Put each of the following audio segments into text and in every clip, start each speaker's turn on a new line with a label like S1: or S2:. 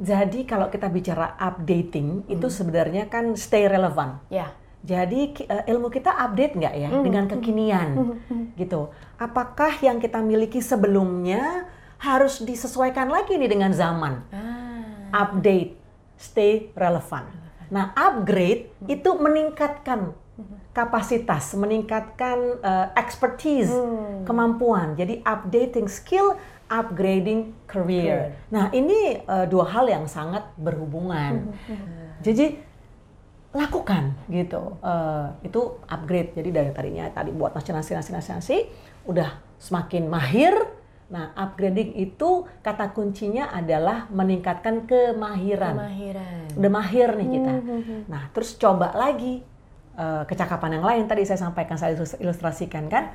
S1: Jadi kalau kita bicara updating itu sebenarnya kan stay relevant.
S2: Ya.
S1: Jadi eh, ilmu kita update nggak ya dengan kekinian gitu. Apakah yang kita miliki sebelumnya harus disesuaikan lagi nih dengan zaman?
S2: Ah.
S1: Update, stay relevant. Nah, upgrade itu meningkatkan kapasitas, meningkatkan eh, expertise, kemampuan. Jadi updating skill, upgrading career. Nah, ini eh, dua hal yang sangat berhubungan. Jadi lakukan gitu. Eh, itu upgrade. Jadi dari tadinya tadi buat nasi nasi nasi nasi nasi udah semakin mahir. Nah upgrading itu kata kuncinya adalah meningkatkan kemahiran.
S2: Kemahiran.
S1: udah mahir nih kita. Nah terus coba lagi eh, kecakapan yang lain. Tadi saya sampaikan saya ilus- ilustrasikan kan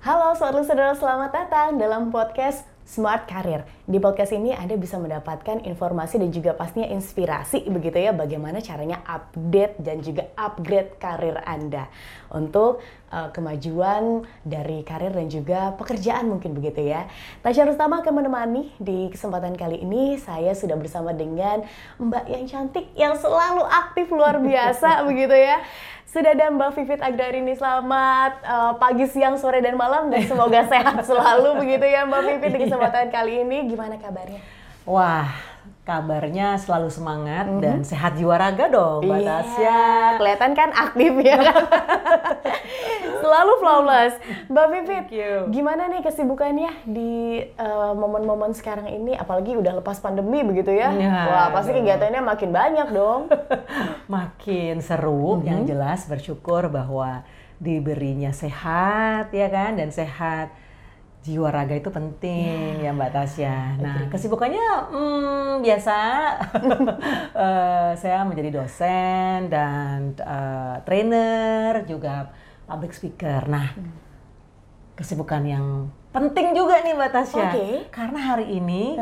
S2: Halo saudara-saudara, selamat datang dalam podcast Smart Career. Di podcast ini Anda bisa mendapatkan informasi dan juga pastinya inspirasi begitu ya bagaimana caranya update dan juga upgrade karir Anda untuk eh, kemajuan dari karir dan juga pekerjaan mungkin begitu ya. Tasya Rustama akan menemani di kesempatan kali ini saya sudah bersama dengan Mbak yang cantik yang selalu aktif luar biasa begitu ya. Sudah ada Mbak Vivit Agrarini, selamat eh, pagi, siang, sore, dan malam dan semoga sehat selalu begitu ya Mbak Vivit di kesempatan kali ini. Gimana kabarnya?
S1: wah kabarnya selalu semangat dan sehat jiwa raga dong mbak
S2: Iya,
S1: Tasya
S2: kelihatan kan aktif ya kan? selalu flawless. Mbak
S1: you.
S2: gimana nih kesibukannya di eh, momen-momen sekarang ini? Apalagi udah lepas pandemi begitu ya?
S1: Iya,
S2: Wah, pasti kegiatannya makin banyak dong.
S1: makin seru yang jelas bersyukur bahwa diberinya sehat ya kan dan sehat jiwa raga itu penting ya Mbak Tasya. Nah kesibukannya hmm, biasa. Eh, saya menjadi dosen dan eh, trainer juga public speaker. Nah kesibukan yang penting juga nih Mbak Tasya.
S2: Oke.
S1: Karena hari ini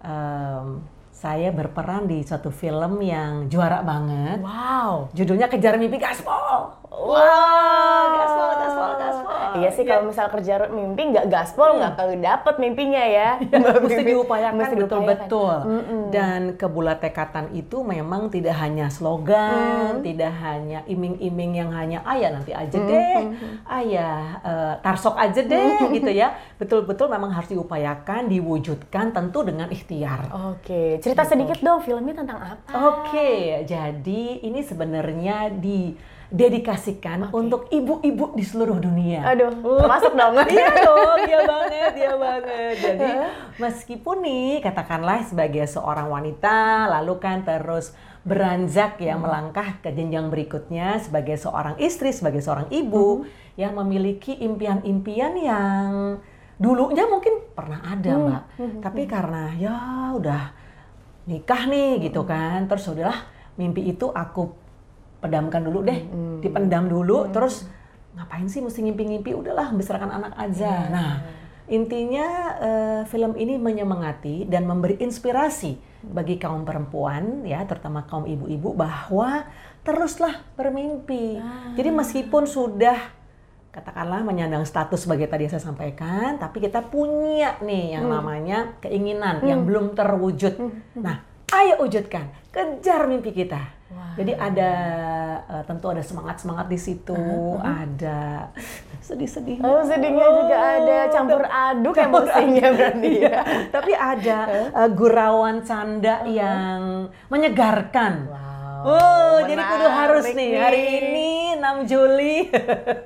S1: em, saya berperan di suatu film yang juara banget.
S2: Wow.
S1: Judulnya Kejar Mimpi Gaspol.
S2: Wow,
S1: gaspol, gaspol, gaspol.
S2: Iya sih kalau misal kerja mimpi nggak gaspol nggak kalau dapet mimpinya ya. Mbak
S1: mesti diupayakan
S2: Mesti
S1: betul-betul.
S2: Mm-mm.
S1: Dan kebula tekatan itu memang tidak hanya slogan, tidak hanya iming-iming yang hanya ayah nanti aja deh, ayah eh, tarsok aja deh gitu ya. Betul-betul memang harus diupayakan, diwujudkan tentu dengan ikhtiar.
S2: Oke, cerita sedikit dong filmnya tentang apa?
S1: Oke, jadi ini sebenarnya didedikasikan untuk ibu-ibu di seluruh dunia.
S2: Aduh, termasuk dong.
S1: iya dong, iya banget, iya banget. Jadi meskipun nih katakanlah sebagai seorang wanita lalu kan terus beranjak ya melangkah ke jenjang berikutnya sebagai seorang istri, sebagai seorang ibu yang memiliki impian-impian yang dulunya mungkin pernah ada, Mbak. Tapi karena ya udah nikah nih gitu kan, terus udahlah mimpi itu aku pedamkan dulu deh, dipendam dulu, terus ngapain sih mesti ngimpi-ngimpi? Udahlah, besarkan anak aja. Nah, intinya eh, film ini menyemangati dan memberi inspirasi bagi kaum perempuan, ya, terutama kaum ibu-ibu bahwa teruslah bermimpi. Jadi meskipun sudah katakanlah menyandang status sebagai tadi saya sampaikan, tapi kita punya nih yang namanya keinginan yang belum terwujud. Nah, ayo wujudkan, kejar mimpi kita. Jadi ada eh, tentu ada semangat-semangat di situ, ada sedih-sedih.
S2: Oh, sedihnya juga ada campur aduk emosinya berarti ya.
S1: Tapi ada eh, gurauan canda yang menyegarkan.
S2: Wow.
S1: Oh, jadi kudu harus nih hari
S2: nih.
S1: ini 6 Juli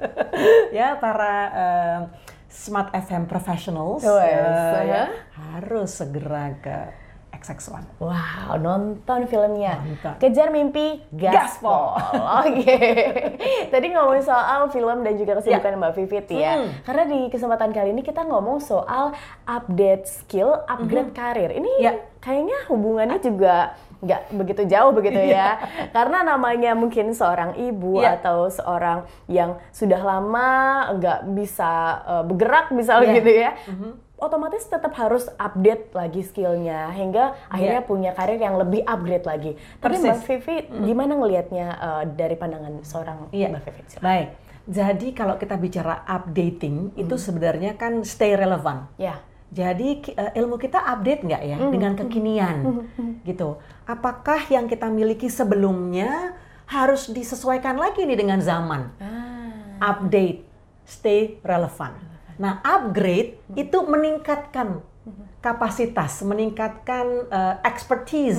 S1: ya para eh, Smart FM professionals
S2: Wes,
S1: ya,
S2: ya.
S1: ya, harus segera ke XX1.
S2: Wow, nonton filmnya.
S1: Nonton.
S2: Kejar mimpi gaspol. Oke. Tadi ngomongin soal film dan juga kesibukan Mbak Vivit ya.
S1: Hmm.
S2: Karena di kesempatan kali ini kita ngomong soal update skill, upgrade karir. Ini
S1: Ya.
S2: kayaknya hubungannya juga nggak begitu jauh begitu ya. Karena namanya mungkin seorang ibu
S1: Iya.
S2: atau seorang yang sudah lama nggak bisa eh, bergerak misal
S1: Iya.
S2: gitu ya otomatis tetap harus update lagi skillnya hingga akhirnya punya karir yang lebih upgrade lagi. Tapi
S1: Persis.
S2: Mbak Vivi gimana ngelihatnya uh, dari pandangan seorang
S1: Iya.
S2: Mbak Vivi? Silakan.
S1: Baik. Jadi kalau kita bicara updating itu sebenarnya kan stay relevant.
S2: Ya.
S1: Jadi ki- eh, ilmu kita update nggak ya dengan kekinian gitu. Apakah yang kita miliki sebelumnya harus disesuaikan lagi nih dengan zaman?
S2: Ah.
S1: Update, stay relevant. Nah, upgrade itu meningkatkan kapasitas, meningkatkan eh, expertise,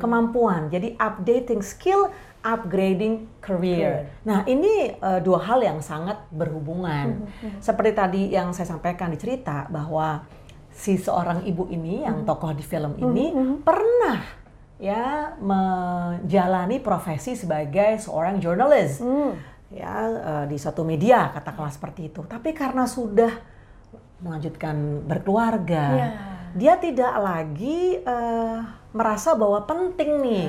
S1: kemampuan. Jadi updating skill, upgrading career. Nah, ini eh, dua hal yang sangat berhubungan. Seperti tadi yang saya sampaikan di cerita bahwa si seorang ibu ini yang tokoh di film ini pernah ya menjalani profesi sebagai seorang jurnalis ya eh, di suatu media katakanlah seperti itu. Tapi karena sudah melanjutkan berkeluarga,
S2: Ya.
S1: dia tidak lagi eh, merasa bahwa penting nih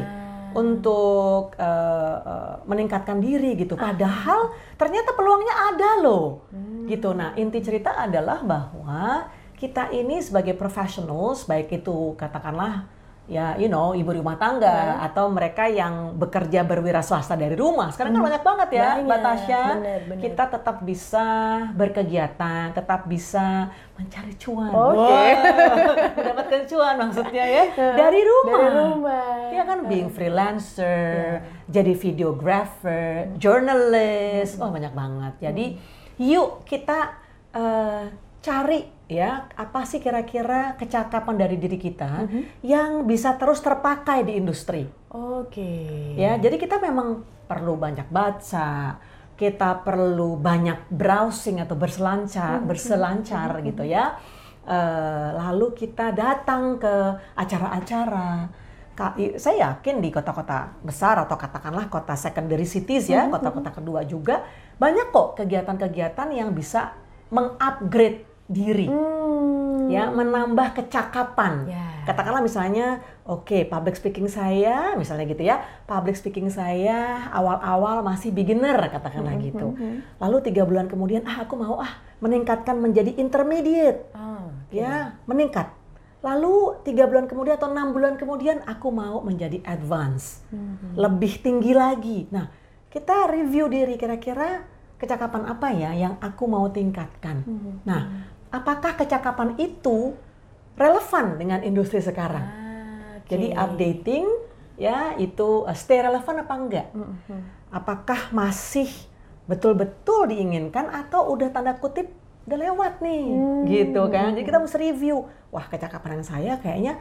S1: untuk eh, eh, meningkatkan diri gitu. Padahal ternyata peluangnya ada loh, gitu. Nah inti cerita adalah bahwa kita ini sebagai professionals, baik itu katakanlah ya you know ibu rumah tangga atau mereka yang bekerja berwira swasta dari rumah. Sekarang kan banyak banget ya,
S2: Banyak,
S1: Mbak Tasya.
S2: bener, bener.
S1: Kita tetap bisa berkegiatan, tetap bisa mencari cuan.
S2: Oke.
S1: Wah, mendapatkan cuan maksudnya ya dari rumah.
S2: Dari rumah.
S1: Iya kan being freelancer, jadi videographer, journalist, oh banyak banget. Jadi yuk kita eh, cari ya apa sih kira-kira kecakapan dari diri kita yang bisa terus terpakai di industri.
S2: Oke.
S1: Ya, jadi kita memang perlu banyak baca, kita perlu banyak browsing atau berselancar, berselancar gitu ya. Eh, lalu kita datang ke acara-acara. Saya yakin di kota-kota besar atau katakanlah kota secondary cities ya, kota-kota kedua juga banyak kok kegiatan-kegiatan yang bisa mengupgrade diri
S2: Hmm.
S1: ya menambah kecakapan.
S2: Ya.
S1: Katakanlah misalnya, oke public speaking saya, misalnya gitu ya, public speaking saya awal-awal masih beginner katakanlah
S2: Hmm,
S1: gitu. Lalu tiga bulan kemudian, ah aku mau ah meningkatkan menjadi intermediate,
S2: Ah,
S1: ya meningkat. Lalu tiga bulan kemudian atau enam bulan kemudian aku mau menjadi advance, lebih tinggi lagi. Nah kita review diri kira-kira kecakapan apa ya yang aku mau tingkatkan. Nah apakah kecakapan itu relevan dengan industri sekarang?
S2: Ah, oke.
S1: Jadi updating ya itu uh, stay relevan apa enggak? Apakah masih betul-betul diinginkan atau udah tanda kutip udah lewat nih gitu kan? Jadi kita mesti review. Wah kecakapan saya kayaknya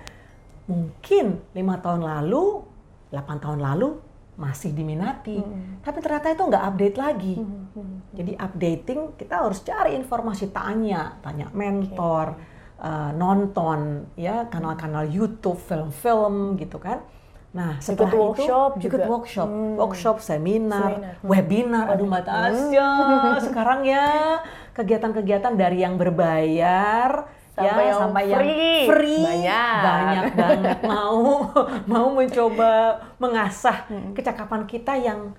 S1: mungkin lima tahun lalu, 8 tahun lalu masih diminati, tapi ternyata itu nggak update lagi. Jadi updating kita harus cari informasi tanya, tanya mentor, eh, nonton ya kanal-kanal YouTube, film-film gitu kan. Nah setelah itu
S2: workshop
S1: ikut
S2: juga.
S1: workshop,
S2: Hmm.
S1: workshop, seminar,
S2: Seminar. Hmm.
S1: webinar. Aduh Mbak Tasya, sekarang ya kegiatan-kegiatan dari yang berbayar
S2: Sampai
S1: ya
S2: yang
S1: sampai
S2: free.
S1: yang free.
S2: Banyak.
S1: banyak banget. Mau mau mencoba mengasah
S2: Hmm.
S1: kecakapan kita yang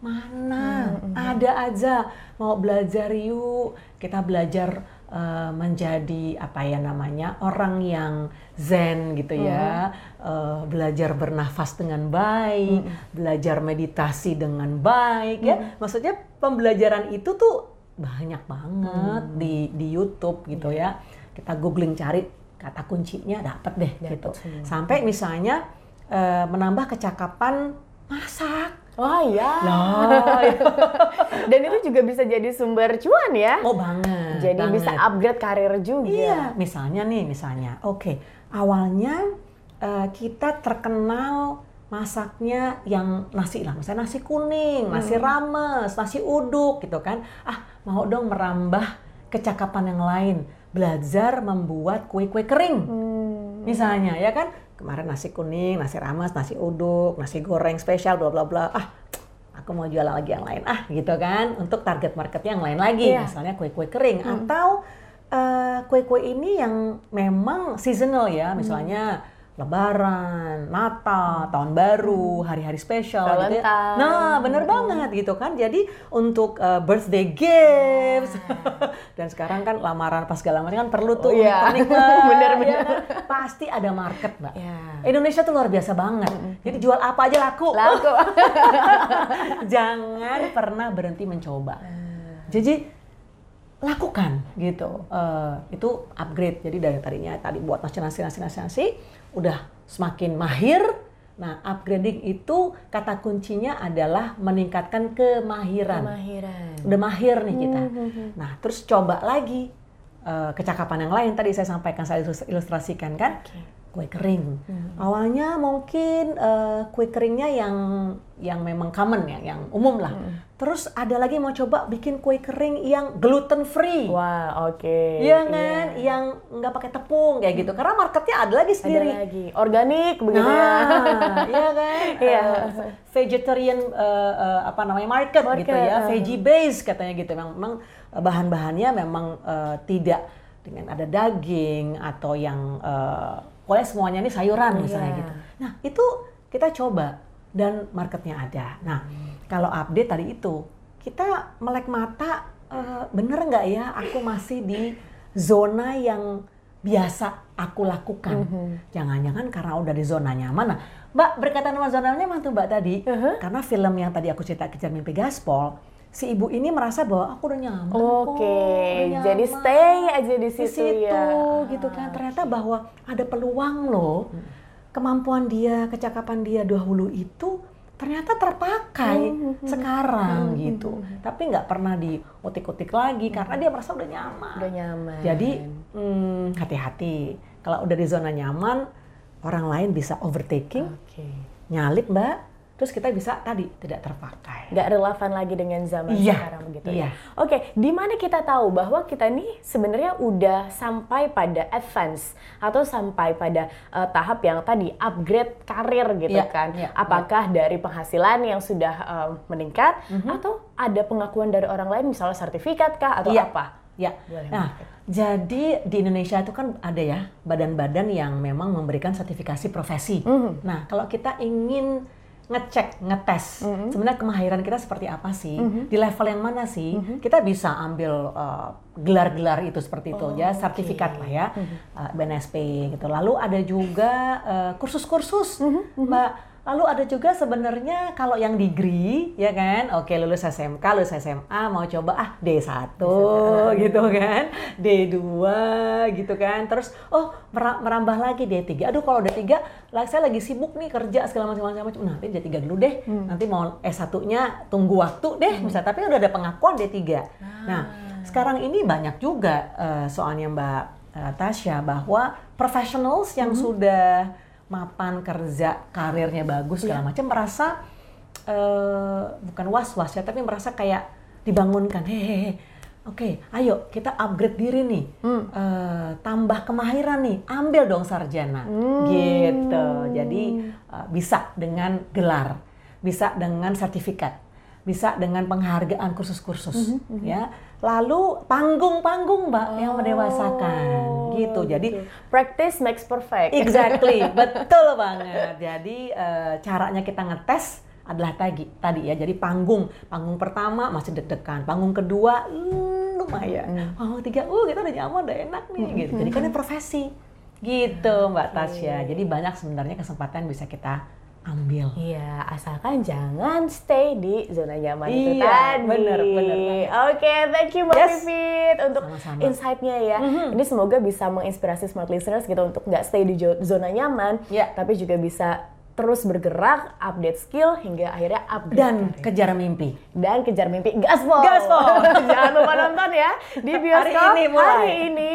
S1: mana? Ada aja. Mau belajar yuk. Kita belajar eh, menjadi apa ya namanya? Orang yang zen gitu ya. Eh, belajar bernafas dengan baik belajar meditasi dengan baik ya. Maksudnya pembelajaran itu tuh banyak banget di di YouTube gitu ya kita googling cari kata kuncinya dapat deh gitu
S2: semua.
S1: sampai misalnya eh, menambah kecakapan masak
S2: Wah ya.
S1: Lah,
S2: Dan itu juga bisa jadi sumber cuan ya.
S1: oh banget
S2: jadi bisa
S1: banget.
S2: upgrade karir juga.
S1: Iya, misalnya nih, misalnya, oke, awalnya eh, kita terkenal masaknya yang nasi lah, misalnya nasi kuning, nasi rames, nasi uduk gitu kan. Ah, mau dong merambah kecakapan yang lain, belajar membuat kue-kue kering.
S2: Hmm.
S1: Misalnya, ya kan? Kemarin nasi kuning, nasi rames, nasi uduk, nasi goreng spesial, bla bla bla. Ah, aku mau jualan lagi yang lain. Ah, gitu kan? Untuk target market yang lain lagi,
S2: Iya.
S1: misalnya kue-kue kering atau eh, kue-kue ini yang memang seasonal ya, misalnya Lebaran, Natal, Tahun Baru, hari-hari spesial gitu ya. Nah, bener banget gitu kan. Jadi untuk eh, birthday gifts dan sekarang kan lamaran pas segala macam kan perlu tuh
S2: Oh, iya.
S1: lah,
S2: Bener,
S1: ya
S2: bener.
S1: kan? Pasti ada market, Mbak.
S2: Ya.
S1: Indonesia tuh luar biasa banget. Jadi jual apa aja laku.
S2: Laku.
S1: Jangan pernah berhenti mencoba. Jadi lakukan gitu. Uh, itu upgrade. Jadi dari tadinya tadi buat nasi nasi nasi nasi nasi udah semakin mahir. Nah, upgrading itu kata kuncinya adalah meningkatkan kemahiran.
S2: Kemahiran.
S1: Udah mahir nih kita. Nah, terus coba lagi uh, kecakapan yang lain tadi saya sampaikan saya ilustrasikan kan. Okay kue kering. Hmm. Awalnya mungkin uh, kue keringnya yang yang memang common ya, yang umum lah. Hmm. Terus ada lagi mau coba bikin kue kering yang gluten free.
S2: Wah, oke. Okay.
S1: Iya kan, yeah. yang nggak pakai tepung kayak gitu. Karena marketnya ada lagi sendiri.
S2: Ada lagi, organik begitu ya.
S1: nah, ya. Iya kan? Iya. Uh, vegetarian uh, uh, apa namanya market, market gitu ya, veggie base katanya gitu. Memang, memang bahan-bahannya memang uh, tidak dengan ada daging atau yang uh, pokoknya semuanya ini sayuran misalnya yeah. gitu. Nah itu kita coba dan marketnya ada. Nah kalau update tadi itu kita melek mata uh, bener nggak ya aku masih di zona yang biasa aku lakukan. Mm-hmm. Jangan-jangan karena udah di zona nyaman. Nah, Mbak berkaitan sama zona nyaman tuh Mbak tadi, uh-huh. karena film yang tadi aku cerita kejar mimpi gaspol, si ibu ini merasa bahwa aku udah nyaman
S2: Oke, okay. jadi stay aja di situ, di situ
S1: ya. gitu kan. Ternyata bahwa ada peluang loh. Kemampuan dia, kecakapan dia dahulu itu ternyata terpakai hmm, hmm, hmm. sekarang hmm, gitu. Tapi nggak pernah diutik-utik lagi karena dia merasa udah nyaman.
S2: Udah nyaman.
S1: Jadi hmm, hati-hati. Kalau udah di zona nyaman, orang lain bisa overtaking, okay. nyalip mbak, terus kita bisa tadi tidak terpakai.
S2: Nggak relevan lagi dengan zaman
S1: iya,
S2: sekarang begitu ya?
S1: iya.
S2: ya. Oke, di mana kita tahu bahwa kita ini sebenarnya udah sampai pada advance atau sampai pada uh, tahap yang tadi upgrade karir gitu iya, kan? Iya, Apakah iya. dari penghasilan yang sudah uh, meningkat mm -hmm. atau ada pengakuan dari orang lain misalnya sertifikat kah atau
S1: iya.
S2: apa?
S1: Ya. Nah, jadi di Indonesia itu kan ada ya badan-badan yang memang memberikan sertifikasi profesi. Mm -hmm. Nah, kalau kita ingin ngecek, ngetes mm -hmm. sebenarnya kemahiran kita seperti apa sih, mm -hmm. di level yang mana sih, mm -hmm. kita bisa ambil uh, gelar-gelar uh, itu seperti itu oh, ya, sertifikat okay. lah ya, mm -hmm. uh, BNSP gitu. Lalu ada juga uh, kursus-kursus, uh, mm -hmm. Mbak Lalu ada juga sebenarnya kalau yang degree ya kan, oke lulus SMK, lulus SMA mau coba ah D1 gitu kan, D2 gitu kan. Terus oh merambah lagi D3. Aduh kalau D3 lah saya lagi sibuk nih kerja segala macam macam macam. Nah, nanti D3 dulu deh. Hmm. Nanti mau S1-nya tunggu waktu deh hmm. misalnya, tapi udah ada pengakuan D3. Ah. Nah, sekarang ini banyak juga uh, soalnya Mbak uh, Tasya bahwa professionals yang hmm. sudah mapan kerja karirnya bagus segala yeah. macam merasa uh, bukan was was ya tapi merasa kayak dibangunkan hehehe oke okay, ayo kita upgrade diri nih hmm. uh, tambah kemahiran nih ambil dong sarjana hmm. gitu jadi uh, bisa dengan gelar bisa dengan sertifikat bisa dengan penghargaan kursus-kursus mm -hmm. ya. Lalu panggung-panggung mbak oh. yang mendewasakan. Gitu. Jadi
S2: practice makes perfect.
S1: Exactly. Betul banget. Jadi uh, caranya kita ngetes adalah tadi tadi ya. Jadi panggung. Panggung pertama masih deg-degan. Panggung kedua hmm, lumayan. Panggung tiga uh kita udah nyaman udah enak nih. Mm -hmm. gitu. jadi kan ini profesi. Gitu mbak Tasya. Jadi banyak sebenarnya kesempatan bisa kita ambil.
S2: Iya, asalkan jangan stay di zona nyaman
S1: iya,
S2: itu tadi.
S1: bener, bener.
S2: Oke, okay, thank you Mbak yes. Vivit untuk insight-nya ya. Mm -hmm. Ini semoga bisa menginspirasi smart listeners gitu untuk nggak stay di zona nyaman, yeah. tapi juga bisa terus bergerak, update skill hingga akhirnya upgrade
S1: dan karir. kejar mimpi.
S2: Dan kejar mimpi. Gaspol.
S1: Gaspol.
S2: Jangan lupa nonton ya di bioskop hari ini. Mulai. Hari ini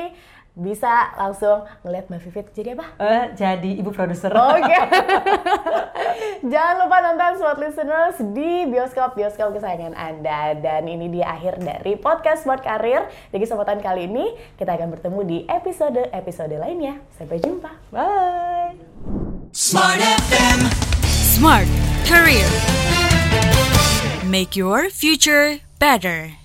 S2: bisa langsung ngeliat Mbak Vivit jadi apa?
S1: Uh, jadi ibu produser.
S2: Oke. Okay. Jangan lupa nonton Smart Listeners di bioskop-bioskop kesayangan Anda. Dan ini dia akhir dari podcast Smart Career. Di kesempatan kali ini kita akan bertemu di episode-episode lainnya. Sampai jumpa.
S1: Bye.
S3: Smart FM. Smart Career. Make your future better.